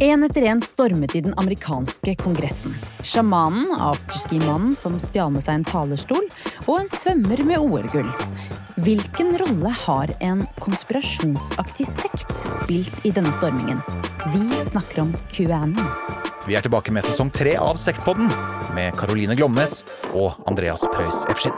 En etter en stormet de den amerikanske kongressen. Sjamanen, afterski-mannen som stjal med seg en talerstol, og en svømmer med OL-gull. Hvilken rolle har en konspirasjonsaktig sekt spilt i denne stormingen? Vi snakker om QAnon. Vi er tilbake med sesong tre av Sektpodden med Caroline Glomnes og Andreas Preus Efskin.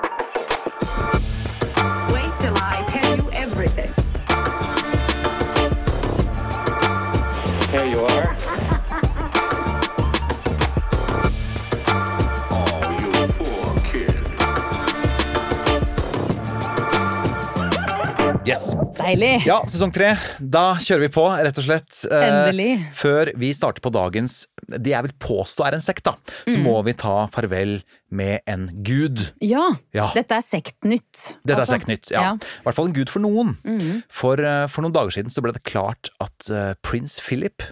Deilig! Ja, sesong tre. Da kjører vi på, rett og slett. Eh, Endelig. Før vi starter på dagens det jeg vil påstå er en sekt, da, Mm. så må vi ta farvel med en gud. Ja, Ja. dette er sektnytt. Dette Altså, er sektnytt, ja. I hvert fall en gud for noen. Mm. For, eh, for noen dager siden så ble det klart at uh, prins Philip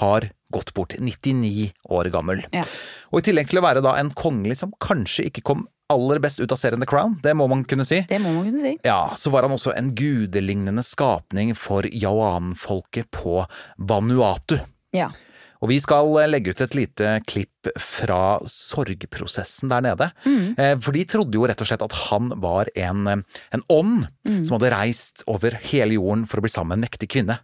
har gått bort, 99 år gammel. Ja. Og i tillegg til å være da en kongelig som kanskje ikke kom aller best ut av serien The Crown, det må man kunne si, Det må man kunne si. ja, så var han også en gudelignende skapning for yawan-folket på Vanuatu. Ja. Og vi skal eh, legge ut et lite klipp fra sorgprosessen der nede. Mm. For de trodde jo rett og slett at han var en, eh, en ånd som hadde reist over hele jorden for å bli sammen med en mektig kvinne.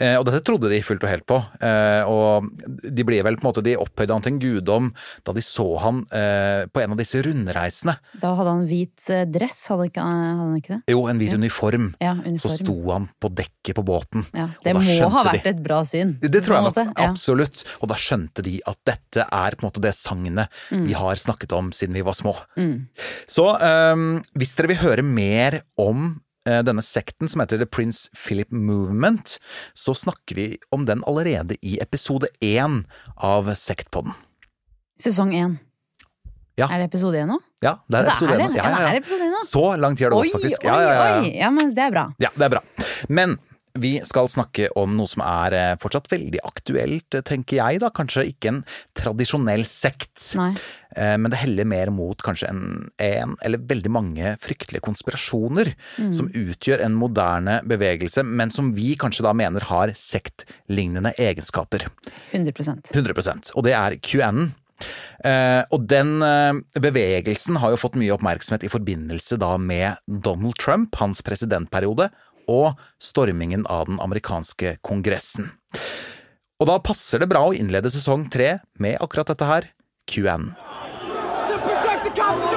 Eh, Og dette trodde de fullt og helt på, eh, og de ble vel på en måte, de opphøyde han til en guddom da de så han eh, på en av disse rundreisene. Da hadde han hvit dress, hadde, ikke, hadde han ikke det? Jo, en hvit uniform. Ja, uniform. Så sto han på dekket på båten. Ja, det må ha de- vært et bra syn. Det tror jeg nok, måte. Absolutt. Og da skjønte de at dette er på en måte det sagnet Mm. vi har snakket om siden vi var små. Så øhm, hvis dere vil høre mer om denne sekten som heter The Prince Philip Movement, så snakker vi om den allerede i episode én av Sektpodden. Sesong én. Ja. Er det episode én nå? Ja, det er Det episode én. Ja, Ja, ja. Så lang tid har det Oi, gått, faktisk. oi, Ja, ja, ja, ja. oi! Ja, men det er bra. Ja, det er bra. Men vi skal snakke om noe som er eh, fortsatt veldig aktuelt, eh, tenker jeg da. Kanskje ikke en tradisjonell sekt, Nei. eh, men det heller mer mot kanskje en, en eller veldig mange fryktelige konspirasjoner Mm. som utgjør en moderne bevegelse, men som vi kanskje da mener har sektlignende egenskaper. 100% 100% Og det er QN. Uh, og den uh, bevegelsen har jo fått mye oppmerksomhet i forbindelse da med Donald Trump, hans presidentperiode, og stormingen av den amerikanske kongressen. Og da passer det bra å innlede sesong tre med akkurat dette her, QN. to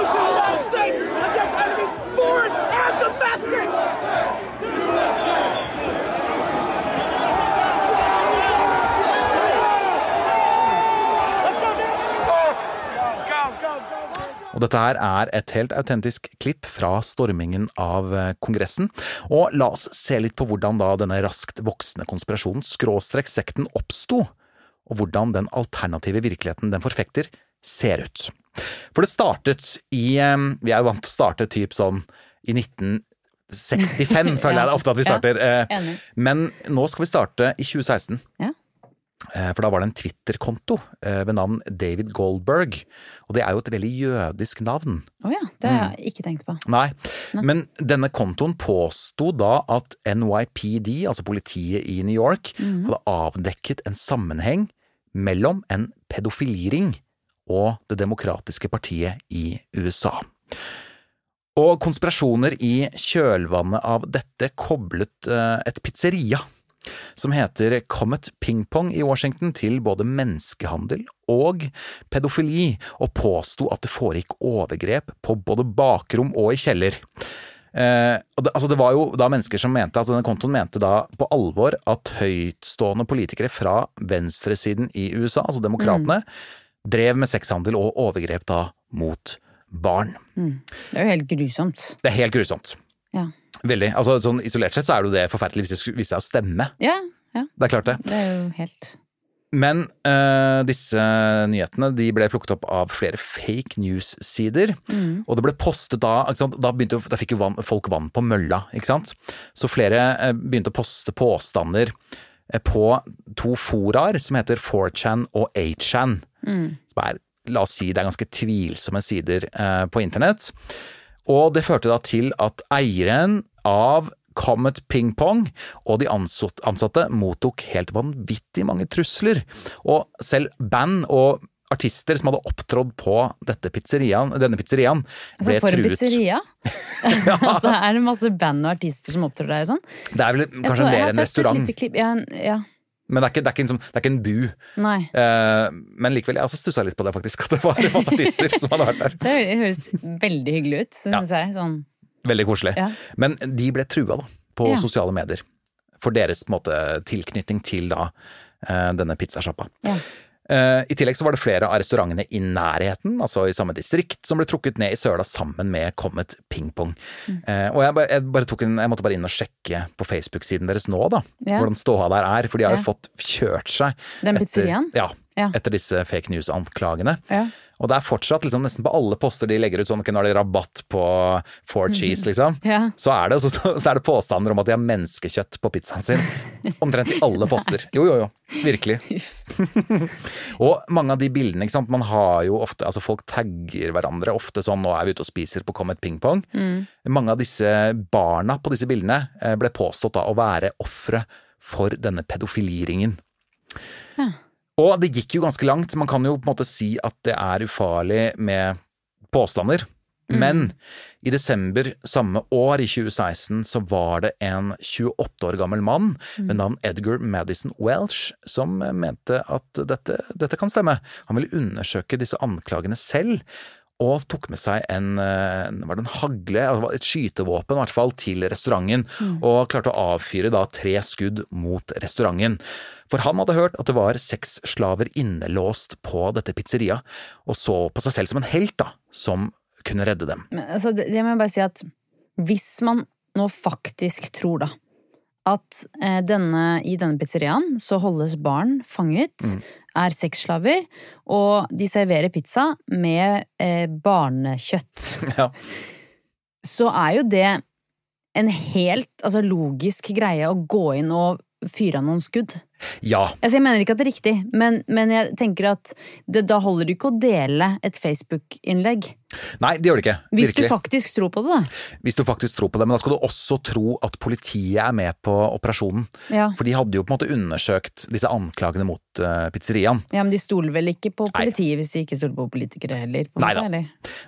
Og dette her er et helt autentisk klipp fra stormingen av eh, Kongressen. Og la oss se litt på hvordan da denne raskt voksende konspirasjonen, skråstrek sekten, oppsto, og hvordan den alternative virkeligheten den forfekter, ser ut. For det startet i eh, Vi er jo vant til å starte typ sånn i 1965, føler jeg det ofte at vi starter. Ja, enig. Men nå skal vi starte i 2016. Ja. Eh, For da var det en Twitter-konto eh, ved navn David Goldberg. Og det er jo et veldig jødisk navn. Å ja, det har jeg ikke tenkt på. Nei, men denne kontoen påsto da at NYPD, altså politiet i New York, hadde avdekket en sammenheng mellom en pedofiliring og Det demokratiske partiet i USA. Og konspirasjoner i kjølvannet av dette koblet eh, et pizzeria som heter Comet Pingpong i Washington til både menneskehandel og pedofili, og påsto at det foregikk overgrep på både bakrom og i kjeller. Eh, det, altså det var jo da mennesker som mente, altså denne kontoen mente da på alvor at høytstående politikere fra venstresiden i USA, altså demokratene, drev med sexhandel og overgrep da mot barn. Det er jo helt grusomt. Det er helt grusomt. Ja. Veldig. Altså sånn Isolert sett så er det jo det forferdelig hvis det viser seg å stemme. Ja, ja. Det er klart det. Det er jo helt Men eh, disse nyhetene de ble plukket opp av flere fake news-sider. Og det ble postet da? Da, begynte, da fikk jo vann, folk vann på mølla, ikke sant. Så flere eh, begynte å poste påstander eh, på to foraer som heter 4chan og 8chan. Som er, la oss si, det er ganske tvilsomme sider på internett. Og det førte da til at eieren av Comet Ping Pong, og de ansatte mottok helt vanvittig mange trusler. Og selv band og artister som hadde opptrådt på dette pizzeriaen, denne pizzeriaen, Altså, ble for en truet. pizzeria? altså, er det masse band og artister som opptrer der og sånn? Det er vel kanskje restaurant. jeg mer har en sett et restaurant, lite klipp. Ja, ja, men det er ikke, det er ikke, en, det er ikke en bu. nei. Eh, men likevel, jeg også stussa litt på det, faktisk. At det var masse artister som hadde vært der. Det høres veldig hyggelig ut, syns jeg. Sånn. Veldig koselig. Ja. Men de ble trua da, på Ja. sosiale medier. For deres på måte, tilknytning til da, eh, denne pizzasjappa. Ja. Eh, I tillegg så var det flere av restaurantene i nærheten, altså i samme distrikt, som ble trukket ned i søla sammen med Comet Ping Pong. Mm. Eh, og jeg, bare- jeg, bare en, jeg måtte bare inn og sjekke på Facebook-siden deres nå, da. Ja. Hvordan ståa der er. For de har jo Ja. fått kjørt seg. Den pizzeriaen? Ja, Ja. Etter disse fake news-anklagene. Ja. Og det er fortsatt liksom, nesten på alle poster de legger ut sånn, nå er det rabatt på four cheese, liksom. Ja. Så, er det, så, så er det påstander om at de har menneskekjøtt på pizzaen sin. Omtrent i alle poster. Jo, jo, jo. Virkelig. og mange av de bildene, ikke sant. Man har jo ofte Altså folk tagger hverandre ofte sånn 'nå er vi ute og spiser på Comet Ping Pong'. Mange av disse barna på disse bildene eh, ble påstått da å være ofre for denne pedofiliringen. Og det gikk jo ganske langt. Man kan jo på en måte si at det er ufarlig med påstander. Men i desember samme år, i 2016, så var det en 28 år gammel mann med navn Edgar Madison Welsh som mente at dette, dette kan stemme. Han ville undersøke disse anklagene selv. Og tok med seg en, eh, var det en hagle, et skytevåpen i hvert fall, til restauranten. Og klarte å avfyre da tre skudd mot restauranten. For han hadde hørt at det var seks slaver innelåst på dette pizzeria, og så på seg selv som en helt, da, som kunne redde dem. Men, altså, det, det må jeg bare si at hvis man nå faktisk tror da at eh, denne, i denne pizzeriaen så holdes barn fanget, Mm. er sexslaver, og de serverer pizza med eh, barnekjøtt, Ja. så er jo det en helt altså, logisk greie å gå inn og fyre av noen skudd. Ja. Altså, jeg mener ikke at det er riktig, men, men jeg tenker at det, da holder det ikke å dele et Facebook-innlegg. Nei, det gjør det ikke. Hvis Virkelig. du faktisk tror på det, da. Hvis du faktisk tror på det. Men da skal du også tro at politiet er med på operasjonen. Ja. For de hadde jo på en måte undersøkt disse anklagene mot uh, pizzeriaen. Ja, men de stoler vel ikke på Nei. politiet hvis de ikke stoler på politikere heller? På Nei da.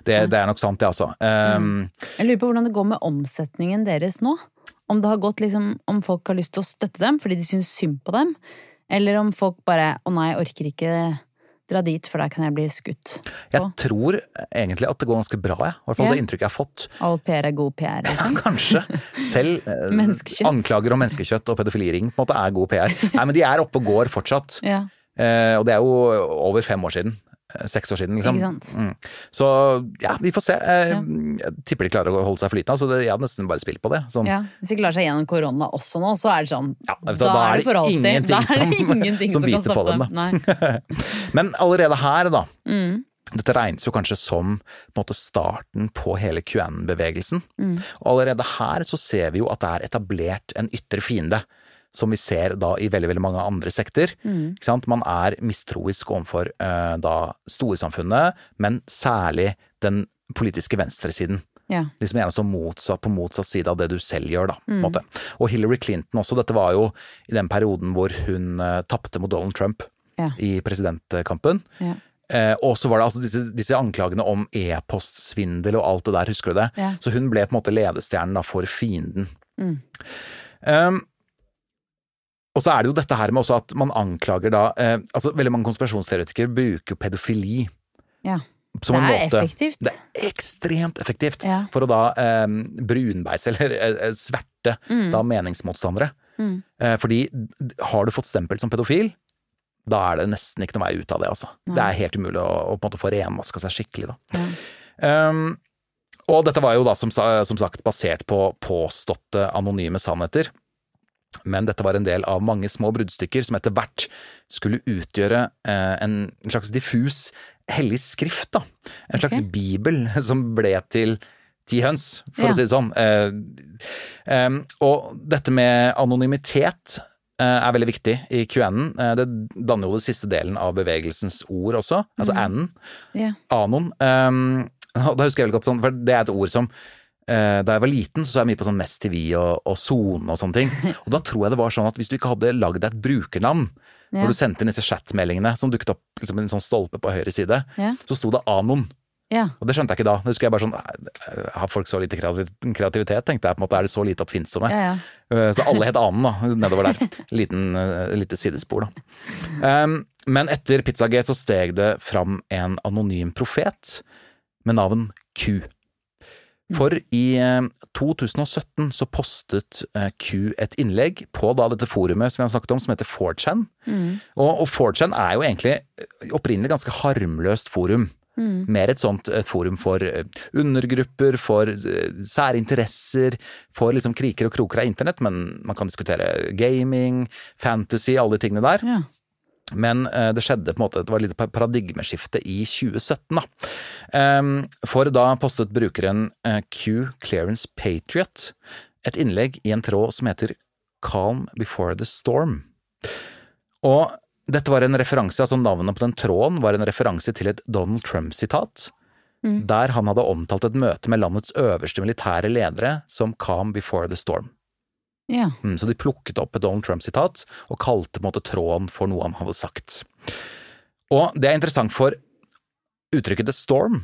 Det, det er nok sant, det, altså. Um, Jeg lurer på hvordan det går med omsetningen deres nå. Om det har gått liksom, om folk har lyst til å støtte dem fordi de syns synd på dem, eller om folk bare 'å nei, jeg orker ikke dra dit, for der kan jeg bli skutt'. jeg tror egentlig at det går ganske bra, jeg. I hvert fall yeah. det inntrykket jeg har fått. All PR er god PR. Liksom. Kanskje. Selv eh, anklager om menneskekjøtt og pedofiliring på en måte er god PR. Nei, men de er oppe og går fortsatt. Ja. Eh, og det er jo over fem år siden. Eh, Seks år siden, liksom. Ikke sant? Mm. Så ja, vi får se. Eh, Ja. Jeg tipper de klarer å holde seg flytende. Så det, jeg hadde nesten bare spilt på det. Sånn. ja. Hvis de klarer seg gjennom korona også nå, så er det sånn Ja, Da, hva, er det for alltid. Da er det ingenting som som, biter på dem, da. Men allerede her, da. Mm. Dette regnes jo kanskje som på en måte, starten på hele QAnon-bevegelsen. Mm. Og allerede her så ser vi jo at det er etablert en ytre fiende. Som vi ser da i veldig veldig mange andre sekter. Mm. Man er mistroisk overfor uh, da storsamfunnet, men særlig den politiske venstresiden. Ja. De som gjerne står motsatt, på motsatt side av det du selv gjør, da. Mm. Og Hillary Clinton også. Dette var jo i den perioden hvor hun uh, tapte mot Donald Trump Ja. i presidentkampen. Ja. Eh, og så var det altså disse, disse anklagene om e-postsvindel og alt det der, husker du det? Ja. Så hun ble på en måte ledestjernen da for fienden. Mm. Um, og så er det jo dette her med også at man anklager da eh, altså Veldig mange konspirasjonsteoretikere bruker jo pedofili ja. som Det er måte effektivt. Det er ekstremt effektivt Ja. for å da eh, brunbeise eller eh, eh, sverte Mm. da meningsmotstandere. Mm. Eh, fordi har du fått stempel som pedofil, da er det nesten ikke noe vei ut av det, altså. Det er helt umulig å, å på en måte få renvaska seg skikkelig, da. Ja. Um, og dette var jo da som, som sagt basert på påståtte anonyme sannheter. Men dette var en del av mange små bruddstykker som etter hvert skulle utgjøre eh, en slags diffus hellig skrift, da. En slags okay. bibel som ble til ti høns, for Ja. å si det sånn. Eh, og dette med anonymitet eh, er veldig viktig i QN-en. Det danner jo den siste delen av bevegelsens ord også, altså N-en Yeah. anon. Og da husker jeg veldig godt sånn, for det er et ord som Da jeg var liten, så så jeg mye på sånn Mest TV og, og Zone og sånne ting. Og da tror jeg det var sånn at hvis du ikke hadde lagd deg et brukernavn Ja. når du sendte inn disse chatmeldingene som dukket opp liksom en sånn stolpe på høyre side, Ja. så sto det Anon. Ja. Og det skjønte jeg ikke da. Det husker jeg bare sånn Har folk så lite kreativitet, tenkte jeg. på en måte Er det så lite oppfinnsomme? Eh, Så alle het Anon, da, nedover der. Liten, eh, lite sidespor, da. Men etter Pizzagate så steg det fram en anonym profet med navn Q. For i eh, 2017 så postet eh, Q et innlegg på da dette forumet som vi har snakket om, som heter 4chan. Og, og 4chan er jo egentlig eh, opprinnelig ganske harmløst forum. Mer et sånt et forum for eh, undergrupper, for særinteresser, for liksom kriker og kroker av internett, men man kan diskutere gaming, fantasy, alle de tingene der. Ja. Men eh, det skjedde på en måte, det var et lite paradigmeskifte i 2017 da. For da postet brukeren eh, Q Clearance Patriot et innlegg i en tråd som heter Calm Before the Storm. Og dette var en referanse, altså navnet på den tråden var en referanse til et Donald Trump-sitat. Der han hadde omtalt et møte med landets øverste militære ledere som Calm Before the Storm. Ja. Mm, Så de plukket opp et Donald Trump-sitat og kalte på en måte tråden for noe han hadde sagt. Og det er interessant, for uttrykket The Storm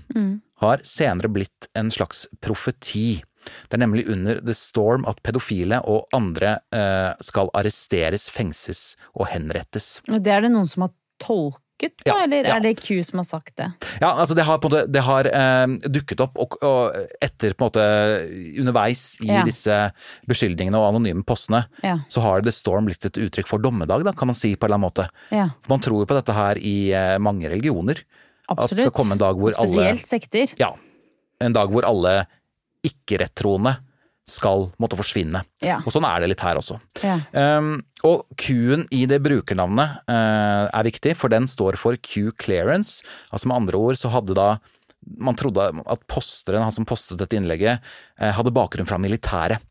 har senere blitt en slags profeti. Det er nemlig under The Storm at pedofile og andre eh, skal arresteres, fengses og henrettes. Og det er det noen som har tolket, da? Ja, eller ja. er det Q som har sagt det? Ja, altså det har måte det har eh, dukket opp og, og etter på en måte underveis i Ja. disse beskyldningene og anonyme postene, Ja. så har The Storm blitt et uttrykk for dommedag, da, kan man si på en eller annen måte. Ja, Man tror jo på dette her i eh, mange religioner. At det skal komme en dag hvor alle Spesielt sekter. Ja. En dag hvor alle ikke-rettroende skal måtte forsvinne. Ja. Og sånn er det litt her også. Ja. Um, og Q-en i det brukernavnet uh, er viktig, for den står for Q clearance. Altså med andre ord så hadde da man trodde at posteren, han som postet dette innlegget, eh, hadde bakgrunn fra militæret.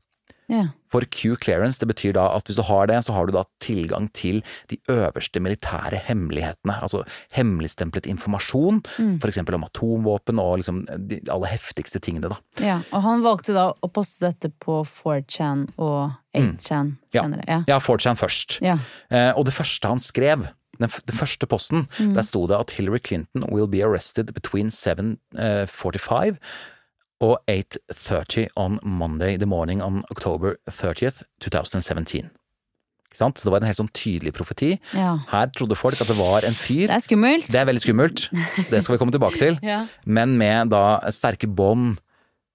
Ja. For Q-clearance, det betyr da at hvis du har det, så har du da tilgang til de øverste militære hemmelighetene. Altså hemmeligstemplet informasjon, for eksempel om atomvåpen og liksom de aller heftigste tingene, da. ja. Og han valgte da å poste dette på 4chan og 8chan Mm. Ja, senere. Ja. ja 4chan først. Ja. Eh, og det første han skrev, den, den første posten, Mm. der sto det at Hillary Clinton will be arrested between 7.45 og 8.30 on Monday the morning on October 30th 2017. Ikke sant? Så det var en helt sånn tydelig profeti. Ja. Her trodde folk at det var en fyr Det er skummelt. Det er veldig skummelt, det skal vi komme tilbake til. Ja. Men med da sterke bånd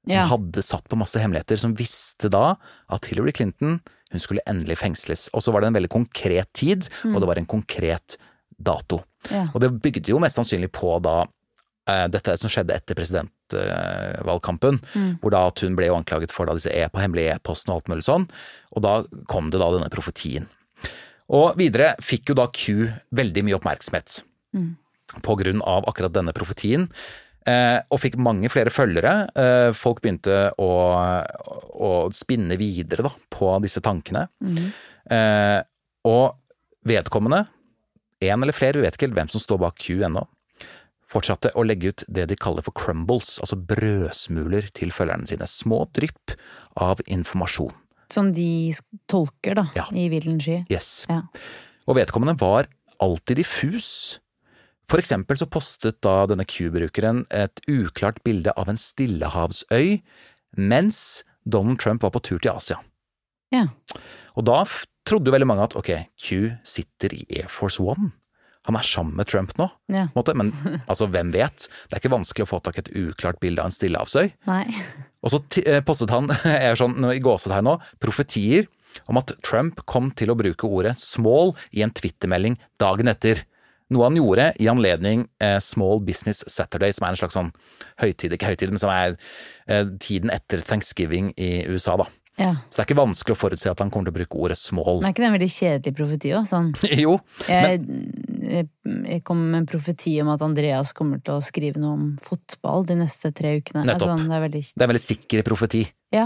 som Ja. hadde satt på masse hemmeligheter, som visste da at Hillary Clinton hun skulle endelig fengsles. Og så var det en veldig konkret tid, og det var en konkret dato. Mm. Ja. Og det bygde jo mest sannsynlig på da dette som skjedde etter presidentvalgkampen, Mm. hvor da at hun ble anklaget for disse e på hemmelige e-postene og alt mulig sånn, og da kom det da denne profetien. Og videre fikk jo da Q veldig mye oppmerksomhet Mm. på grunn av akkurat denne profetien. Eh, og fikk mange flere følgere. Eh, folk begynte å, å spinne videre da, på disse tankene. Mm. og vedkommende, en eller flere, vi vet ikke helt hvem som står bak Q ennå, fortsatte å legge ut det de kaller for crumbles, altså brødsmuler til følgerne sine. Små drypp av informasjon. Som de tolker, da, Ja. i villen sky. Yes. Ja. Og vedkommende var alltid diffus. For eksempel så postet da denne Q-brukeren et uklart bilde av en stillehavsøy mens Donald Trump var på tur til Asia. Ja. Og da trodde jo veldig mange at ok, Q sitter i Air Force One. Han er sammen med Trump nå, Ja. men altså, hvem vet? Det er ikke vanskelig å få tak i et uklart bilde av en stillehavsøy. Og så eh, postet han, jeg er sånn i gåsetegn nå, profetier om at Trump kom til å bruke ordet small i en twittermelding dagen etter. Noe han gjorde i anledning eh, Small Business Saturday, som er en slags sånn høytid, ikke høytid, men som er eh, tiden etter thanksgiving i USA, da. Ja. Så det er ikke vanskelig å forutse at han kommer til å bruke ordet small. Men er ikke det en veldig kjedelig profeti òg? Sånn, jo, jeg, jeg, jeg kom med en profeti om at Andreas kommer til å skrive noe om fotball de neste tre ukene. Nettopp. Altså, det er veldig det er en veldig sikker profeti, Ja.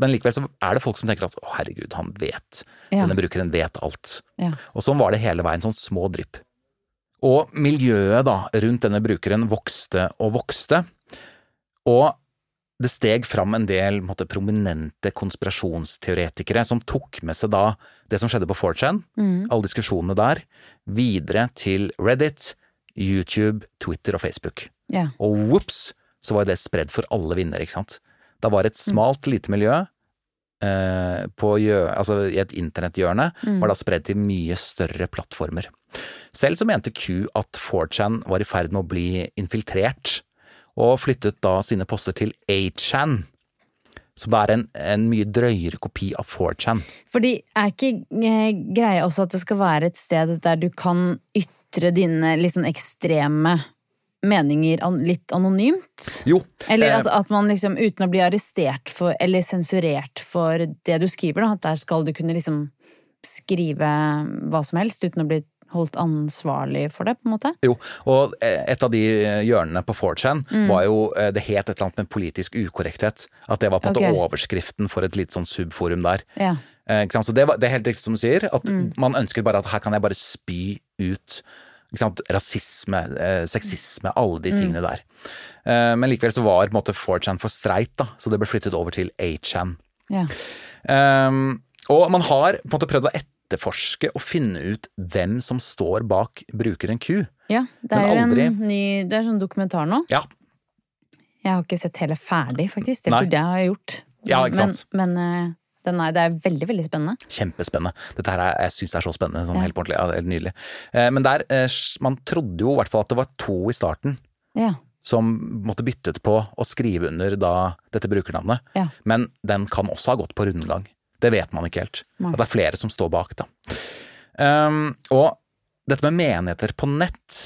Men likevel så er det folk som tenker at å herregud, han vet. Ja. Denne brukeren vet alt. ja. Og sånn var det hele veien, sånn små drypp. Og miljøet da, rundt denne brukeren vokste og vokste. Og det steg fram en del en måte, prominente konspirasjonsteoretikere som tok med seg da det som skjedde på 4chan, alle diskusjonene der, videre til Reddit, YouTube, Twitter og Facebook. Ja. Og whoops, så var det spredd for alle vinnere, ikke sant. Da var et smalt, lite miljø eh, på altså i et internetthjørne, var da spredd til mye større plattformer. Selv så mente Q at 4chan var i ferd med å bli infiltrert, og flyttet da sine poster til 8chan, som er en, en mye drøyere kopi av 4chan. Fordi er ikke eh, greia også at det skal være et sted der du kan ytre dine litt sånn ekstreme meninger an, litt anonymt? Jo, Eller eh, at, at man liksom uten å bli arrestert for, eller sensurert for det du skriver, da, at der skal du kunne liksom skrive hva som helst uten å bli holdt ansvarlig for det, på en måte? Jo, og eh, et av de hjørnene på 4chan Mm. var jo eh, Det het et eller annet med politisk ukorrekthet. At det var på en okay. måte overskriften for et litt sånn subforum der. Ja. Eh? Så det, var, det er helt riktig som du sier, at Mm. man ønsket bare at her kan jeg bare spy ut rasisme, eh, sexisme, alle Mm. de tingene der. Eh, men likevel så var på en måte 4chan for streit, da, så det ble flyttet over til 8chan. ja. Um, og man har på en måte prøvd å etterforske og finne ut hvem som står bak brukeren Q. ja det er jo aldri- en ny Det er sånn dokumentar nå. Ja, Jeg har ikke sett hele ferdig, faktisk. Det burde jeg ha gjort. Ja, ikke sant. Men, men eh, den er, det er veldig, veldig spennende. Kjempespennende. Dette her er, jeg syns det er så spennende. Sånn Ja. helt ordentlig. Ja, helt nydelig. Eh, men der, eh, man trodde jo i hvert fall at det var to i starten Ja. som måtte byttet på å skrive under da dette brukernavnet. Ja. Men den kan også ha gått på rundgang. Det vet man ikke helt. At det er flere som står bak, da. Um, og dette med menigheter på nett,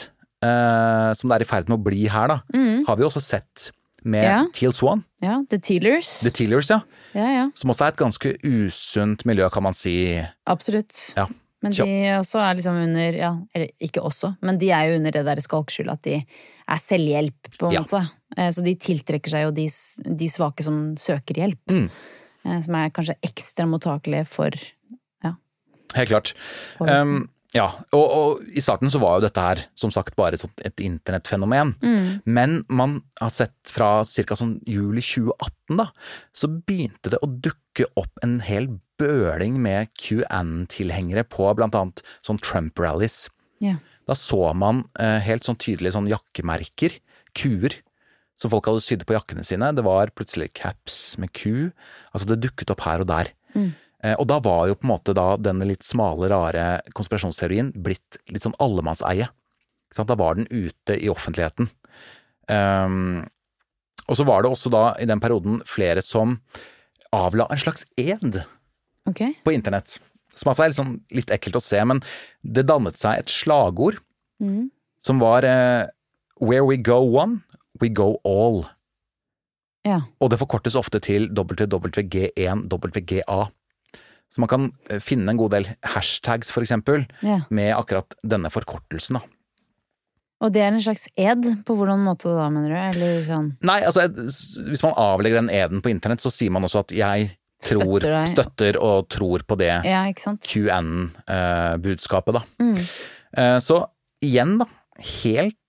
uh, som det er i ferd med å bli her, da, har vi også sett med Mm. Ja. Teal Swan. ja The Tealers. The Tealers, ja. Ja, ja. Som også er et ganske usunt miljø, kan man si. Absolutt. Ja. Men de også er liksom under ja, Eller ikke også, men de er jo under det der skalkskjul at de er selvhjelp, på en måte. Eh, Så de tiltrekker seg jo de, de svake som søker hjelp. Mm. Eh, Som er kanskje ekstra mottakelige for ja, Helt klart. Um, ja, og, og i starten så var jo dette her som sagt bare et, internettfenomen. Mm. Men man har sett fra ca. sånn juli 2018, da, så begynte det å dukke opp en hel bøling med QAnon-tilhengere på annet sånn Trump-rallies. Yeah. Da så man eh, helt sånn tydelige sånn jakkemerker, kuer, som folk hadde sydd på jakkene sine. Det var plutselig caps med ku. Altså det dukket opp her og der. Eh, og da var jo på en måte da denne litt smale, rare konspirasjonsteorien blitt litt sånn allemannseie. Da var den ute i offentligheten. Um, og så var det også da i den perioden flere som avla en slags ed okay. på internett. Som altså er litt, sånn, litt ekkelt å se, men det dannet seg et slagord Mm. som var eh, Where we go one, we go all. Ja. Og det forkortes ofte til WWG1, WGA. Så man kan eh, finne en god del hashtags, for eksempel, ja. med akkurat denne forkortelsen. da. Og det er en slags ed? På hvordan måte da, mener du? Eller sånn Nei, altså hvis man avlegger den eden på internett, så sier man også at jeg tror, Støtter støtter og tror på det Ja. QN-budskapet, da. Mm. Eh, Så igjen, da. Helt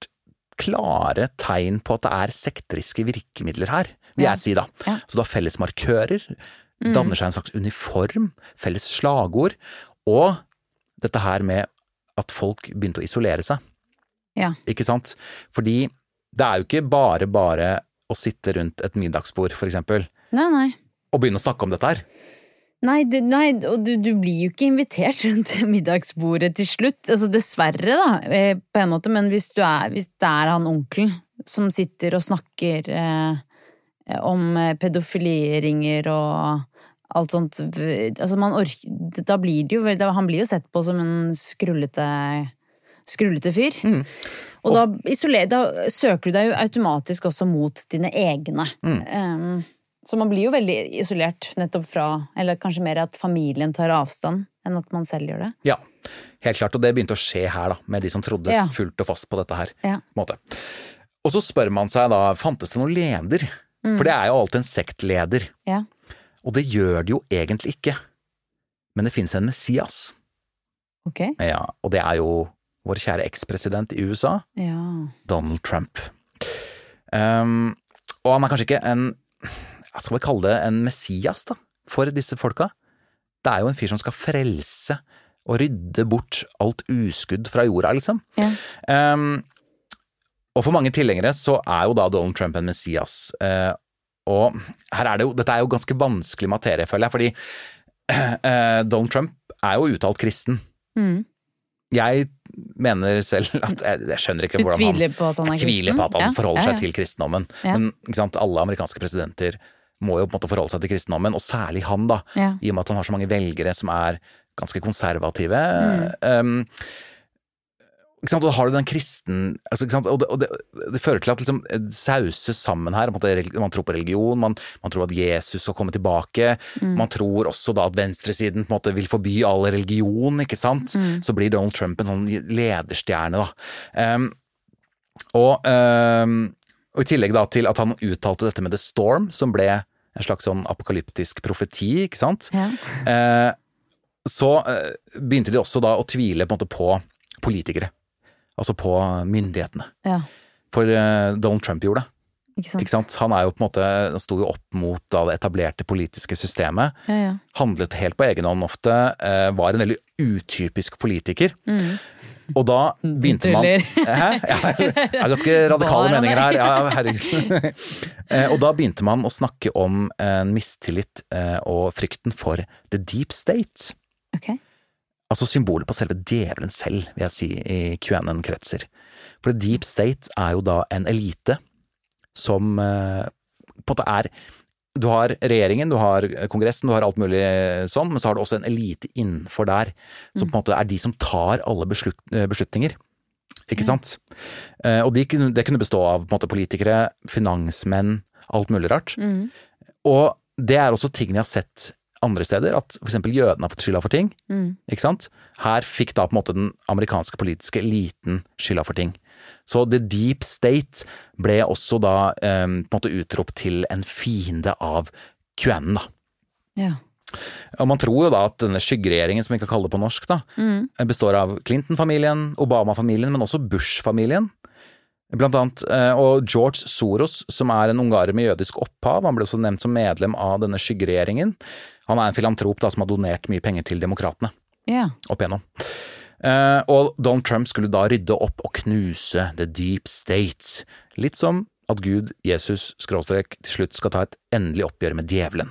klare tegn på at det er sekteriske virkemidler her, vil jeg si da. Ja. Så du har felles markører, danner seg en slags uniform, felles slagord, og dette her med at folk begynte å isolere seg. Ja. Ikke sant? Fordi det er jo ikke bare bare å sitte rundt et middagsbord, for eksempel, Nei, nei. og begynne å snakke om dette her. Nei, du, nei, og du, du blir jo ikke invitert rundt middagsbordet til slutt. Altså dessverre, da, eh, på en måte, men hvis, du er, hvis det er han onkelen som sitter og snakker eh, om pedofilieringer pedofiliringer og alt sånt Altså, man orker Da blir det jo da- Han blir jo sett på som en skrullete skrullete fyr. Og da, isoler, da søker du deg jo automatisk også mot dine egne. Um, så man blir jo veldig isolert nettopp fra Eller kanskje mer at familien tar avstand enn at man selv gjør det. Ja, helt klart. Og det begynte å skje her, da, med de som trodde Ja. fullt og fast på dette her. Ja. måte. Og så spør man seg da, fantes det noen leder? For det er jo alltid en sektleder. Ja. Og det gjør det jo egentlig ikke. Men det finnes en Messias. Ok. Ja, og det er jo vår kjære ekspresident i USA, Ja. Donald Trump. Um, og han er kanskje ikke en skal vi kalle det en Messias, da, for disse folka. Det er jo en fyr som skal frelse og rydde bort alt uskudd fra jorda, liksom. Ja. Um, og for mange tilhengere så er jo da Donald Trump en Messias. Uh, og her er det jo, dette er jo ganske vanskelig materie, føler jeg, fordi uh, Donald Trump er jo uttalt kristen. Mm. Jeg mener selv at Jeg, jeg skjønner ikke Du hvordan han tviler på at han er Jeg tviler på at han Ja, forholder seg ja. til kristendommen. Men sant, alle amerikanske presidenter må jo på en måte forholde seg til kristendommen, og særlig han, da. Ja. I og med at han har så mange velgere som er ganske konservative. Mm. Um, ikke sant, og da har du den kristen altså, ikke sant, Og, det, og det, det fører til at liksom det sauses sammen her. Man tror på religion, man, man tror at Jesus skal komme tilbake. Mm. Man tror også da at venstresiden på en måte vil forby all religion, ikke sant. Mm. Så blir Donald Trump en sånn lederstjerne, da. Um, og, um, og i tillegg da til at han uttalte dette med The Storm, som ble en slags sånn apokalyptisk profeti, ikke sant. Ja. Eh, så eh, begynte de også da å tvile på på politikere. Altså på myndighetene. ja. For eh, Donald Trump gjorde det. Ikke sant? Ikke sant? Han er jo på en måte, han sto jo opp mot da, det etablerte politiske systemet. Ja, ja. Handlet helt på egen hånd ofte. Eh, var en veldig utypisk politiker. Og da begynte man. Hæ? Ja, det er ganske radikale meninger her. Ja, herregud. Eh, og da begynte man å snakke om en mistillit eh, og frykten for the deep state. Okay. Altså symbolet på selve djevelen selv, vil jeg si, i QAnon-kretser. For the deep state er jo da en elite som eh, på en måte er Du har regjeringen, du har kongressen, du har alt mulig sånn, men så har du også en elite innenfor der, som på en måte er de som tar alle beslut, eh, beslutninger. Ikke sant? Eh, Og de, kunne- det kunne bestå av måte politikere, finansmenn, alt mulig rart. Mm. Og det er også ting vi har sett andre steder, at eksempel jødene har fått skylda for ting. Mm. Ikke sant? Her fikk da på en måte den amerikanske politiske eliten skylda for ting. Så the deep state ble også da eh, på en måte utropt til en fiende av QAnon, da. Ja. Og man tror jo da at denne skyggeregjeringen, som vi kan kalle det på norsk, da, Mm. består av Clinton-familien, Obama-familien, men også Bush-familien. Blant annet, eh, og George Soros, som er en ungarer med jødisk opphav, han ble også nevnt som medlem av denne skyggeregjeringen. Han er en filantrop da, som har donert mye penger til demokratene Yeah. opp igjennom. Eh, og Donald Trump skulle da rydde opp og knuse the deep state. Litt som at Gud, Jesus, skråstrek, til slutt skal ta et endelig oppgjør med djevelen.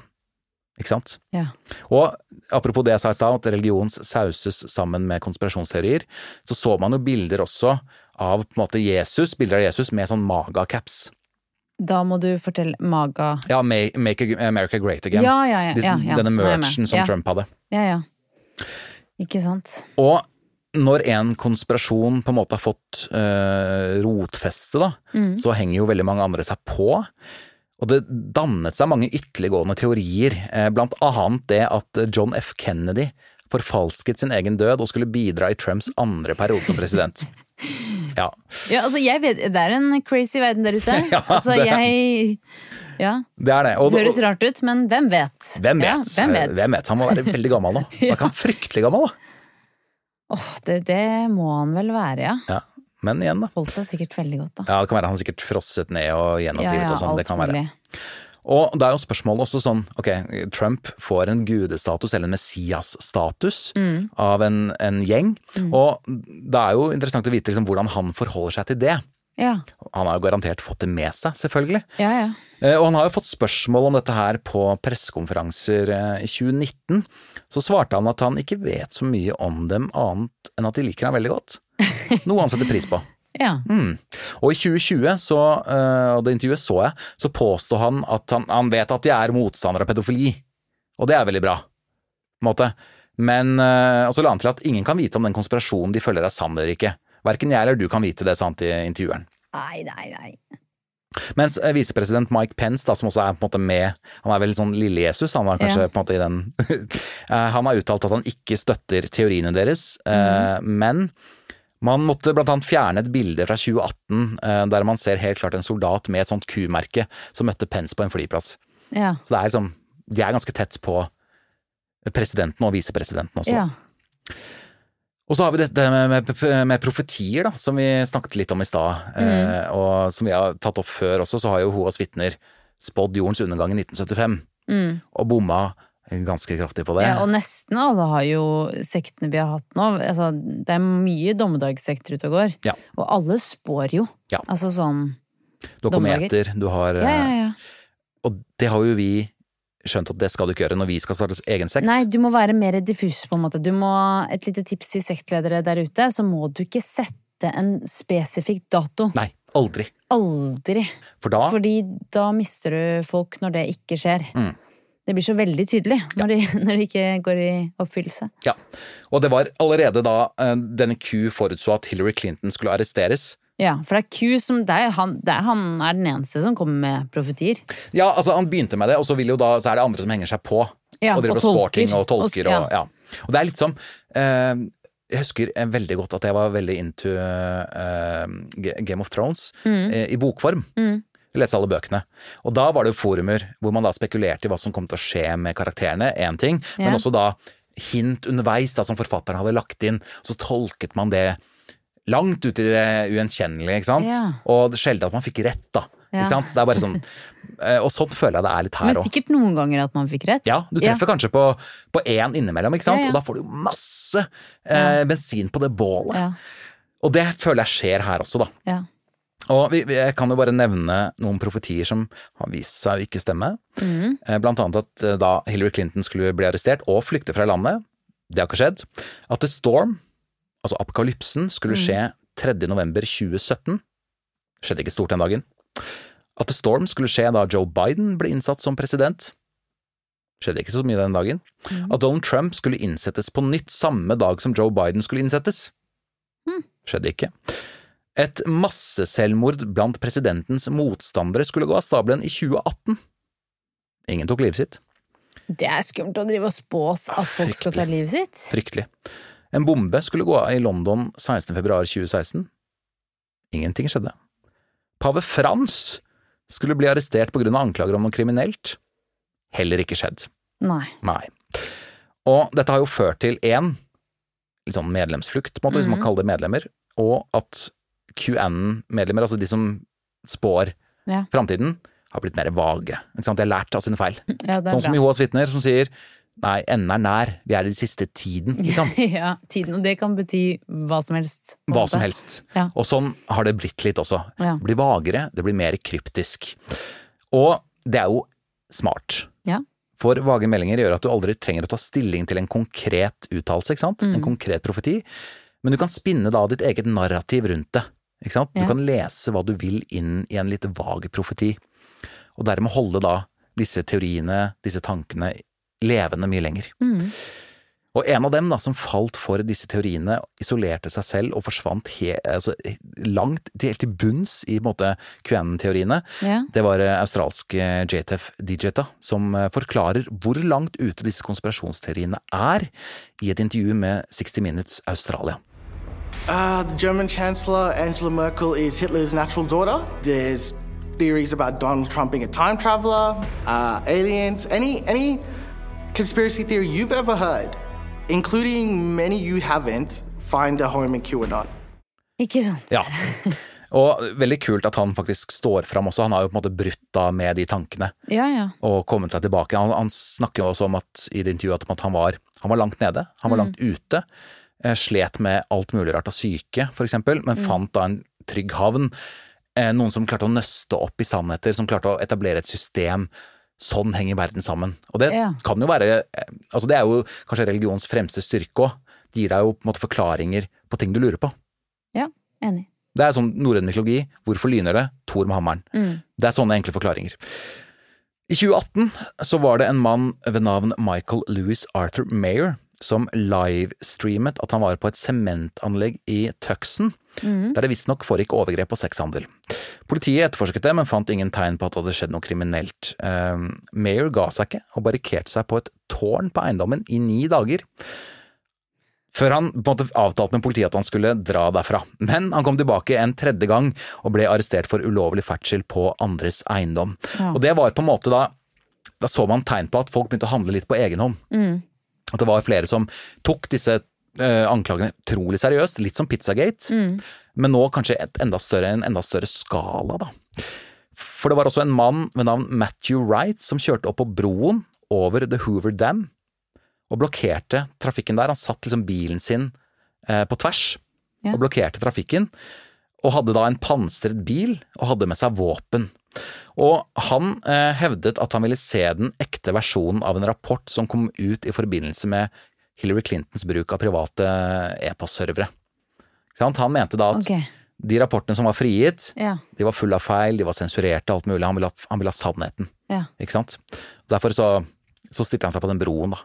Ikke sant? Ja. Og apropos det jeg sa i stad, at religion sauses sammen med konspirasjonsteorier, så så man jo bilder også av på en måte Jesus, bilder av Jesus med sånn maga-caps. Da må du fortelle Maga Ja, Make, America Great Again. Ja, ja, ja. Denne er merchen som. Trump hadde. Ja, ja. Ikke sant. Og når en konspirasjon på en måte har fått øh, rotfeste, da, Mm. så henger jo veldig mange andre seg på. Og det dannet seg mange ytterliggående teorier, eh, blant annet det at John F. Kennedy forfalsket sin egen død og skulle bidra i Trumps andre periode som president. Ja. Ja, altså, jeg vet Det er en crazy verden der ute. Ja, altså, det jeg Ja. Det er det. Og, Det høres rart ut, men hvem vet? hvem vet? Ja, hvem vet? Hvem vet? Han må være veldig gammel nå. Han kan fryktelig gammel, da? Åh, det, det må han vel være, ja. Ja. Men igjen, da. Holdt seg sikkert veldig godt, da. Ja, det kan være han sikkert frosset ned og Ja, gjenopplivet ja, og sånn. Det kan være. mulig. Og det er jo spørsmålet også sånn, ok, Trump får en gudestatus, eller en Messias-status, Mm. av en, en gjeng. Og det er jo interessant å vite liksom, hvordan han forholder seg til det. Ja, Han har jo garantert fått det med seg, selvfølgelig. ja, ja. Eh, Og han har jo fått spørsmål om dette her på pressekonferanser eh, i 2019. Så svarte han at han ikke vet så mye om dem annet enn at de liker ham veldig godt. Noe han setter pris på. ja. Mm. Og i 2020, så, eh, og det intervjuet så jeg, så påstod han at han, han vet at de er motstandere av pedofili. Og det er veldig bra, på en måte. Men og så la han til at ingen kan vite om den konspirasjonen de følger er sann eller ikke. Verken jeg eller du kan vite det, sa han til intervjueren. Nei, nei, nei. Mens eh, visepresident Mike Pence, da, som også er på en måte med Han er vel sånn lille-Jesus, han er kanskje Ja. på en måte i den Eh, Han har uttalt at han ikke støtter teoriene deres, mm. men man måtte blant annet fjerne et bilde fra 2018 eh, der man ser helt klart en soldat med et sånt Q-merke som møtte Pence på en flyplass. Ja. Så det er liksom De er ganske tett på presidenten og visepresidenten også. ja. Og så har vi dette med, med, med profetier, da, som vi snakket litt om i stad. Eh, og som vi har tatt opp før også, så har jo Hoas vitner spådd jordens undergang i 1975, og bomma ganske kraftig på det. Mm. Ja, og nesten alle har jo sektene vi har hatt nå. Altså, det er mye dommedagssekter ute og går. Ja. Og alle spår jo. Ja. Altså sånn du har kometer, du har Ja, ja, eh, ja. Og det har jo vi skjønt at det skal du ikke gjøre når vi skal starte egen sekt. Nei, du må være mer diffus, på en måte. Du må, et lite tips til sektledere der ute, så må du ikke sette en spesifikk dato. Nei, aldri. Aldri. For da Fordi da mister du folk når det ikke skjer. Mm. Det blir så veldig tydelig når, de, når det ikke går i oppfyllelse. Ja. Og det var allerede da eh, denne Q forutså at Hillary Clinton skulle arresteres. Ja, for det er Q som det er, han, det er, han er den eneste som kommer med profetier. Ja, altså han begynte med det, og så, da, så er det andre som henger seg på. Ja, og driver og og spår tolker. og tolker. Og- Og, ja. og det er litt som eh, Jeg husker eh, veldig godt at jeg var veldig into eh, Game of Thrones Mm. eh, i bokform. Jeg leste alle bøkene. Og da var det jo forumer hvor man da spekulerte i hva som kom til å skje med karakterene, én ting, Ja. men også da hint underveis da som forfatteren hadde lagt inn. Så tolket man det langt ut i det ugjenkjennelige, ikke sant. Ja. Og det sjelden at man fikk rett, da. Ja. Ikke sant? Det er bare sånn eh, Og sånn føler jeg det er litt her Men òg. sikkert noen ganger at man fikk rett. Ja, du treffer kanskje på, på én innimellom, ikke sant? Ja, ja. og da får du masse eh, bensin på det bålet. Ja. Og det føler jeg skjer her også, da. Ja. Og vi, vi, jeg kan jo bare nevne noen profetier som har vist seg å ikke stemme. Mhm. Eh, Blant annet at eh, da Hillary Clinton skulle bli arrestert og flykte fra landet. Det har ikke skjedd. At The Storm, altså apokalypsen, skulle skje 3. november 2017. Skjedde ikke stort den dagen. At The Storm skulle skje da Joe Biden ble innsatt som president. Skjedde ikke så mye den dagen. At Donald Trump skulle innsettes på nytt samme dag som Joe Biden skulle innsettes. Skjedde ikke. Et masseselvmord blant presidentens motstandere skulle gå av stabelen i 2018. Ingen tok livet sitt. Det er skummelt å drive og spå at folk skal ta livet sitt. Fryktelig. En bombe skulle gå av i London 16. februar 2016. Ingenting skjedde. Pave Frans skulle bli arrestert på grunn av anklager om noe kriminelt. Heller ikke skjedd. Nei. Nei. Og dette har jo ført til én litt sånn medlemsflukt, på en måte, hvis man Mhm. kaller det medlemmer, og at QN-medlemmer, altså de som spår Ja. framtiden, har blitt mer vage. De har lært av sine feil. Ja, Sånn som. Jehovas vitner, som sier nei, enden er nær, vi er i den siste tiden, liksom. ja, tiden, og det kan bety hva som helst. Hva som helst. Ja. Og sånn har det blitt litt også. Ja. Det blir vagere, det blir mer kryptisk. Og det er jo smart. Ja. For vage meldinger gjør at du aldri trenger å ta stilling til en konkret uttalelse, ikke sant? Mm. En konkret profeti. Men du kan spinne da ditt eget narrativ rundt det. Ikke sant? Du kan lese hva du vil inn i en litt vag profeti. Og dermed holde da disse teoriene, disse tankene, levende mye lenger. Mm. Og en av dem da, som falt for disse teoriene, isolerte seg selv og forsvant he, altså, langt, helt til bunns i QAnon-teoriene. Ja. Det var eh, australske JTF Digita som eh, forklarer hvor langt ute disse konspirasjonsteoriene er, i et intervju med 60 Minutes Australia. Uh, the German Chancellor Angela Merkel is Hitler's natural daughter. There's theories about Donald Trump being a time traveler, uh, aliens, any any conspiracy theory you've ever heard, including many you haven't, find a home in QAnon. Ikke sant? Ja. Og veldig kult at han faktisk står fram også. Han har jo på en måte brutt da med de tankene. Ja, ja. og kommet seg tilbake. Han, han snakker jo også om at i det intervjuet at han var, han var langt nede, han var langt ute. eh, Slet med alt mulig rart av syke, for eksempel, men fant da en trygg havn. Eh, Noen som klarte å nøste opp i sannheter, som klarte å etablere et system. Sånn henger verden sammen. Og det Ja. kan jo være eh, Altså det er jo kanskje religions fremste styrke òg. Det gir deg jo på en måte forklaringer på ting du lurer på. Ja, enig. Det er sånn norrøn mytologi. Hvorfor lyner det? Thor med hammeren. Det er sånne enkle forklaringer. I 2018 så var det en mann ved navn Michael Louis Arthur Mayer som livestreamet at han var på et sementanlegg i Tucson, der det visstnok foregikk overgrep og sexhandel. Politiet etterforsket det, men fant ingen tegn på at det hadde skjedd noe kriminelt. Uh, Mayer ga seg ikke, og barrikerte seg på et tårn på eiendommen i ni dager. Før han på en måte avtalte med politiet at han skulle dra derfra. Men han kom tilbake en tredje gang og ble arrestert for ulovlig ferdsel på andres eiendom. Og det var på en måte da Da så man tegn på at folk begynte å handle litt på egen hånd. At det var flere som tok disse eh, anklagene utrolig seriøst, litt som Pizzagate, men nå kanskje et enda større, en enda større skala, da. For det var også en mann ved navn Matthew Wright som kjørte opp på broen over The Hoover Dam og blokkerte trafikken der. Han satt liksom bilen sin eh, på tvers Ja. og blokkerte trafikken, og hadde da en pansret bil og hadde med seg våpen. Og han eh, hevdet at han ville se den ekte versjonen av en rapport som kom ut i forbindelse med Hillary Clintons bruk av private e-postservere. Han mente da at okay. de rapportene som var frigitt, Ja. de var fulle av feil, de var sensurerte, alt mulig. Han ville ha, han ville ha sannheten. ja. Ikke sant? Derfor så, så stilte han seg på den broen, da.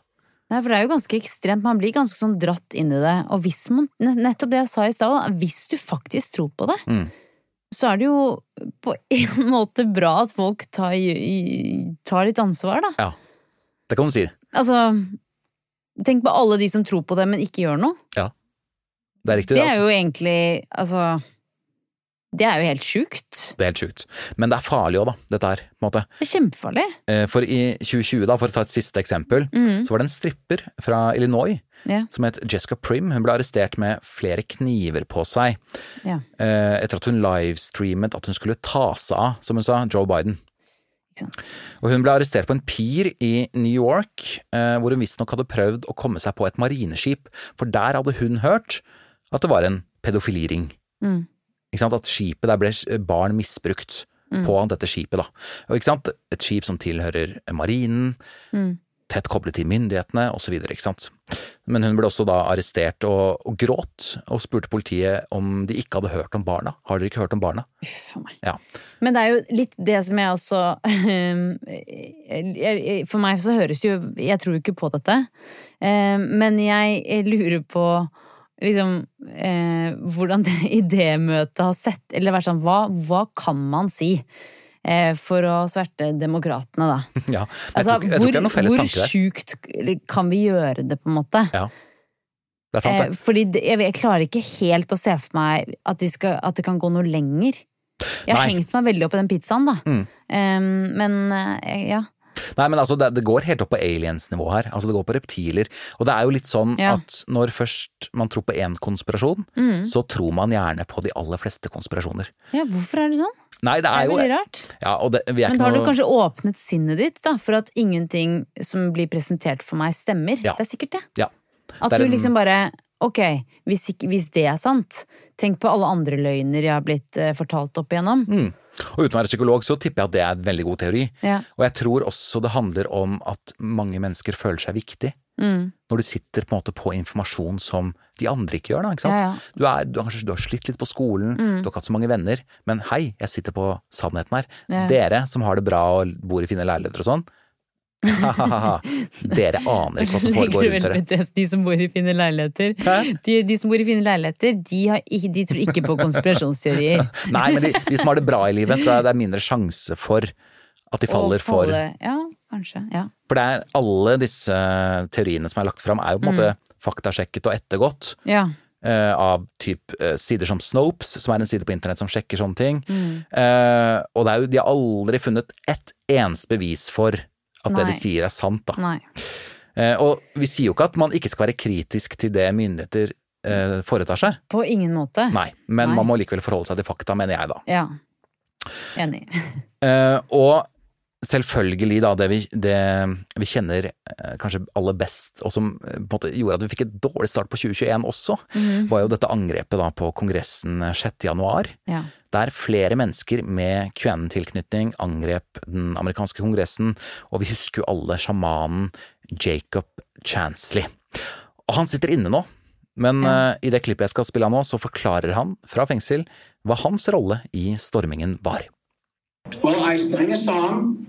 Nei, for det er jo ganske ekstremt. Man blir ganske sånn dratt inn i det. Og hvis man, nettopp det jeg sa i stad, hvis du faktisk tror på det, Mm. så er det jo på en måte bra at folk tar, tar litt ansvar, da. Ja. Det kan du si. Altså, tenk på alle de som tror på det, men ikke gjør noe. Ja. Det er riktig. Det altså. er jo egentlig, altså Det er jo helt sjukt. Det er helt sjukt. Men det er farlig òg, da, dette her. på en måte. Det er kjempefarlig. Eh, For i 2020, da, for å ta et siste eksempel, Mhm. så var det en stripper fra Illinois Ja. som het Jessica Prim. Hun ble arrestert med flere kniver på seg Ja, eh, etter at hun livestreamet at hun skulle ta seg av, som hun sa, Joe Biden. Ikke sant. Og hun ble arrestert på en pier i New York, eh, hvor hun visstnok hadde prøvd å komme seg på et marineskip, for der hadde hun hørt at det var en pedofiliring. Mm. Ikke sant? At skipet, der ble barn misbrukt Mm. på dette skipet, da. Og ikke sant? Et skip som tilhører marinen, Mm. Tett koblet til myndighetene, osv.. Men hun ble også da arrestert og, og gråt, og spurte politiet om de ikke hadde hørt om barna. Har dere ikke hørt om barna? Uff a meg. Ja. Men det er jo litt det som jeg også jeg- For meg så høres det jo Jeg tror jo ikke på dette. Eh, Men jeg lurer på liksom eh, hvordan det idémøtet har sett Eller vært sånn Hva, hva kan man si for å sverte demokratene, da? ja. Jeg, Altså, tror, hvor der. sjukt kan vi gjøre det, på en måte? Ja. Det er sant, Eh, det. fordi jeg, jeg klarer ikke helt å se for meg at, de skal, at det kan gå noe lenger. Jeg har Nei. hengt meg veldig opp i den pizzaen, da. Mm. Um, men eh, ja. Nei, men altså, det, det går helt opp på aliens-nivå her. Altså, det går på reptiler. Og det er jo litt sånn Ja. at når først man tror på én konspirasjon, Mm. så tror man gjerne på de aller fleste konspirasjoner. ja, hvorfor er det sånn? Nei, det Det er er jo veldig rart. Ja, og det, vi er Men har du kanskje åpnet sinnet ditt da, for at ingenting som blir presentert for meg, stemmer? Ja. Det er sikkert det. Ja. At er du liksom bare Ok, hvis, hvis det er sant, tenk på alle andre løgner jeg har blitt eh, fortalt opp igjennom. Mm. Og uten å være psykolog, så tipper jeg at det er en veldig god teori. Ja. Og jeg tror også det handler om at mange mennesker føler seg viktig. Mm. Når du sitter på på informasjon som de andre ikke gjør. Da, ikke sant? Ja, ja. Du, er, du, har du har slitt litt på skolen, Mm. du har ikke hatt så mange venner, men hei, jeg sitter på sannheten her. Dere som har det bra og bor i fine leiligheter og sånn, dere aner ikke hva som foregår rundt dere. det, de som bor i fine leiligheter. De, de som bor i fine leiligheter, de, har ikke, de tror ikke på konspirasjonsteorier. Nei, men de, de som har det bra i livet, tror jeg det er mindre sjanse for at de faller for Ja, kanskje. Ja. For det er alle disse teoriene som er lagt fram, er jo på en måte faktasjekket og ettergått. ja. Uh, av typ uh, sider som Snopes, som er en side på internett som sjekker sånne ting. Eh, og det er jo, de har aldri funnet ett eneste bevis for at det de sier er sant. Da. Nei. Eh, og vi sier jo ikke at man ikke skal være kritisk til det myndigheter eh, foretar seg. På ingen måte. Nei, men Nei. man må likevel forholde seg til fakta, mener jeg da. Ja. Enig. Eh, og selvfølgelig da, det vi, det vi kjenner kanskje aller best, og som på en måte gjorde at vi fikk et dårlig start på 2021 også, var jo dette angrepet da på Kongressen 6. januar. Ja. Der flere mennesker med QAnon-tilknytning angrep den amerikanske kongressen, og vi husker jo alle sjamanen Jacob Chansley. Og han sitter inne nå, men eh, i det klippet jeg skal spille av nå, så forklarer han fra fengsel hva hans rolle i stormingen var. Well, I sang a song,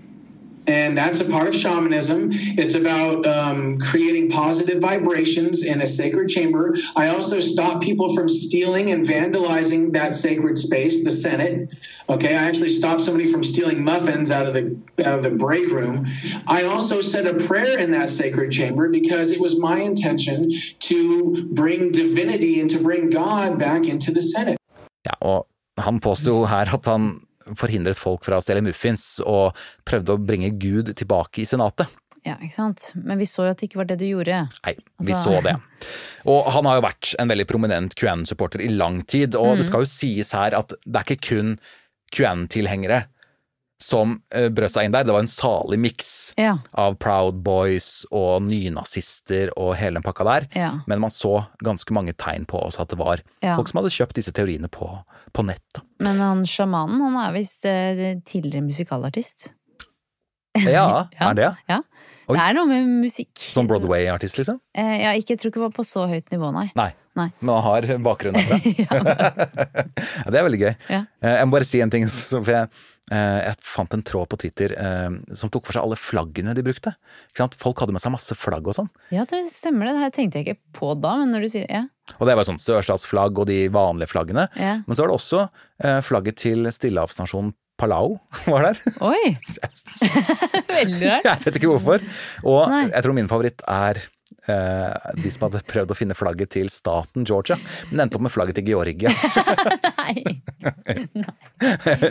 and that's a part of shamanism. It's about um, creating positive vibrations in a sacred chamber. I also stop people from stealing and vandalizing that sacred space, the Senate. Okay, I actually stopped somebody from stealing muffins out of the out of the break room. I also said a prayer in that sacred chamber because it was my intention to bring divinity and to bring God back into the Senate. Ja, og han forhindret folk fra å stjele muffins, og prøvde å bringe Gud tilbake i senatet. ja, ikke sant. Men vi så jo at det ikke var det du gjorde. Nei, vi Altså- så det. Og han har jo vært en veldig prominent QAnon-supporter i lang tid, og det skal jo sies her at det er ikke kun QAnon-tilhengere som eh, brøt seg inn der. Det var en salig miks Ja. av Proud Boys og nynazister og hele den pakka der. Ja. Men man så ganske mange tegn på også at det var Ja. folk som hadde kjøpt disse teoriene på, på nett. Men han sjamanen, han er visst eh, tidligere musikalartist. Ja, er det? Ja. Oi. Det er noe med musikk. Som Broadway-artist, liksom? Eh, ja, ikke, jeg tror ikke det var på så høyt nivå, nei. Nei. Nei. Men han har bakgrunn derfra. ja, det er veldig gøy. Ja. Eh, Jeg må bare si en ting. For jeg, jeg fant en tråd på Twitter eh, som tok for seg alle flaggene de brukte. Folk hadde med seg masse flagg og sånn. Ja, det stemmer det. Det her tenkte jeg ikke på da, men når du sier ja. Og det var sånn sørstatsflagg og de vanlige flaggene. Ja. Men så var det også eh, flagget til stillehavsnasjonen Palau var der. Oi! Veldig rart. Jeg vet ikke hvorfor. Og Nei. jeg tror min favoritt er eh, de som hadde prøvd å finne flagget til staten Georgia, men endte opp med flagget til Georgia. Nei.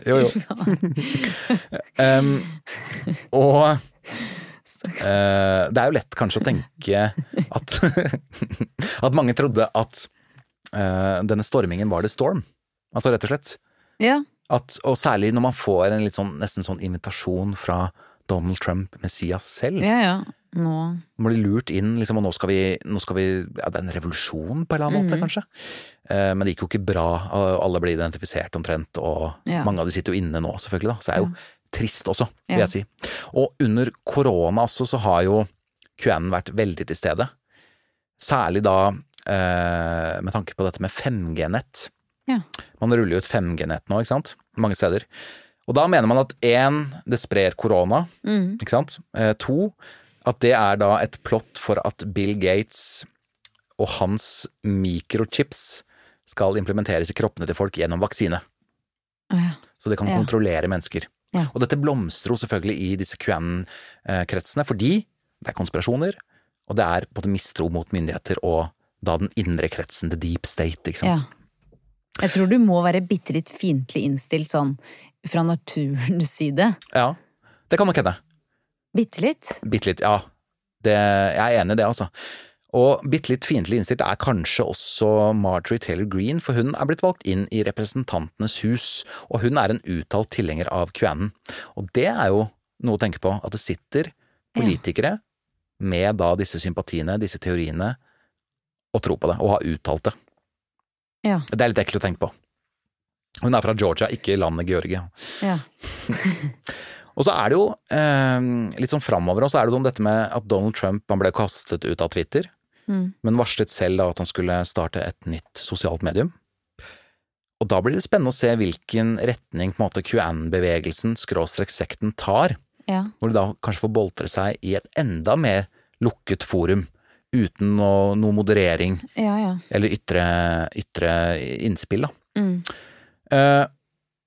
jo, jo. um, og uh, det er jo lett kanskje å tenke at At mange trodde at uh, denne stormingen var The Storm. Altså rett og slett. Ja. At, og særlig når man får en litt sånn, nesten sånn invitasjon fra Donald Trump, Messias selv. Ja, ja. Nå Man blir lurt inn, liksom, og nå skal vi, nå skal vi Ja, det er en revolusjon på en eller annen måte, måte, kanskje. Eh, men det gikk jo ikke bra. Alle blir identifisert omtrent, og Ja. mange av de sitter jo inne nå, selvfølgelig. da, Så det er jo trist også, vil Ja. jeg si. Og under korona også, så har jo QN vært veldig til stede. Særlig da eh, med tanke på dette med 5G-nett. Ja. Man ruller jo ut 5G-nett nå, ikke sant? Mange steder. Og da mener man at én, det sprer korona. Mm. Ikke sant? Eh, to, at det er da et plott for at Bill Gates og hans mikrochips skal implementeres i kroppene til folk gjennom vaksine. Ja. Så det kan Ja. kontrollere mennesker. Ja. Og dette blomstrer jo selvfølgelig i disse QAnon-kretsene, fordi det er konspirasjoner, og det er både mistro mot myndigheter og da den indre kretsen, the deep state, ikke ja. sant. Jeg tror du må være bitte litt fiendtlig innstilt sånn fra naturens side. Ja, det kan nok hende. Bitte litt. Bitte litt, ja. Det, jeg er enig i det, altså. Og bitte litt fiendtlig innstilt er kanskje også Marjorie Taylor Greene, for hun er blitt valgt inn i Representantenes hus, og hun er en uttalt tilhenger av QAnon. Og det er jo noe å tenke på, at det sitter politikere med da disse sympatiene, disse teoriene, og tror på det, og har uttalt det. Ja. Det er litt ekkelt å tenke på. Hun er fra Georgia, ikke landet Georgia. Ja. Og så er det jo, eh, litt sånn framover også, er det jo om dette med at Donald Trump han ble kastet ut av Twitter, Mm. men varslet selv da at han skulle starte et nytt sosialt medium. Og da blir det spennende å se hvilken retning på en måte QAnon-bevegelsen, skråstrek sekten, tar, ja. hvor de da kanskje får boltre seg i et enda mer lukket forum, uten noe, noe moderering Ja, ja. eller ytre, ytre innspill, da. Mm. Eh,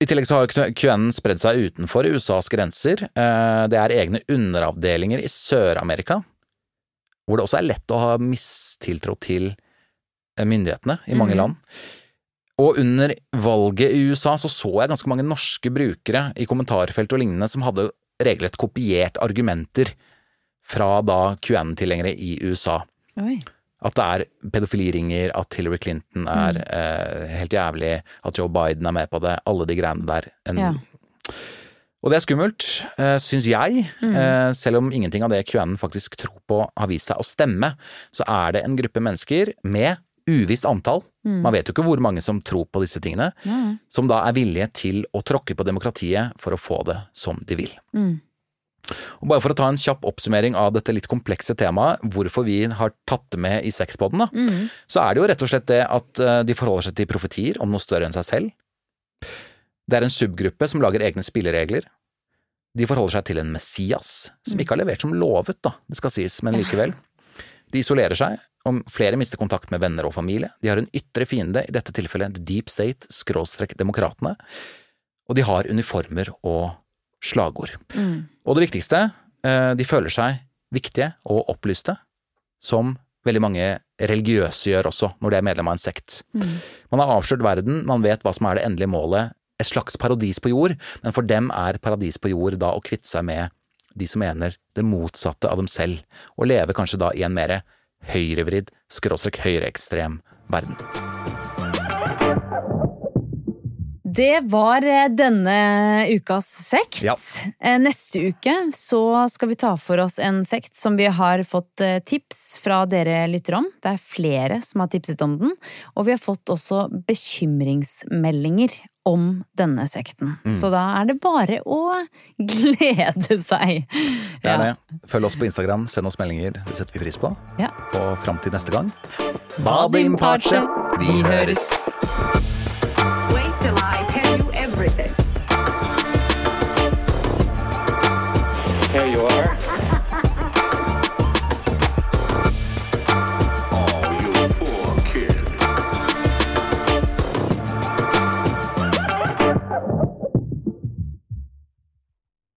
I tillegg så har QAnon spredd seg utenfor USAs grenser. Eh, det er egne underavdelinger i Sør-Amerika, hvor det også er lett å ha mistiltro til eh, myndighetene i mange mm. land. Og under valget i USA så så jeg ganske mange norske brukere i kommentarfelt og lignende som hadde regelrett kopiert argumenter fra da QN-tilhengere i USA. Oi. At det er pedofiliringer, at Hillary Clinton er eh, helt jævlig, at Joe Biden er med på det, alle de greiene der. En, Ja. Og det er skummelt, eh, syns jeg. Eh, selv om ingenting av det QAnon faktisk tror på har vist seg å stemme, så er det en gruppe mennesker med uvisst antall, man vet jo ikke hvor mange som tror på disse tingene, som da er villige til å tråkke på demokratiet for å få det som de vil. Mm. Og bare for å ta en kjapp oppsummering av dette litt komplekse temaet, hvorfor vi har tatt det med i sexpoden, da, Mm. så er det jo rett og slett det at eh, de forholder seg til profetier om noe større enn seg selv. Det er en subgruppe som lager egne spilleregler. De forholder seg til en Messias, som ikke har levert som lovet, da, det skal sies, men likevel. De isolerer seg, og flere mister kontakt med venner og familie. De har en ytre fiende, i dette tilfellet The Deep State, skråstrek demokratene. Og de har uniformer og slagord. Mm. Og det viktigste, eh, de føler seg viktige og opplyste, som veldig mange religiøse gjør også, når de er medlem av en sekt. Man har avslørt verden, man vet hva som er det endelige målet, et slags paradis på jord, men for dem er paradis på jord da å kvitte seg med de som mener det motsatte av dem selv, og leve kanskje da i en mer høyrevridd, skråstrek høyreekstrem verden. Det var eh, denne ukas sekt. Ja. Eh, Neste uke så skal vi ta for oss en sekt som vi har fått eh, tips fra dere lyttere om. Det er flere som har tipset om den, og vi har fått også bekymringsmeldinger om denne sekten. Mm. Så da er det bare å glede seg. Det er det. Følg oss på Instagram, send oss meldinger. Det setter vi pris på. Ja. Og fram til neste gang Badim Pace. Vi høres! There you are.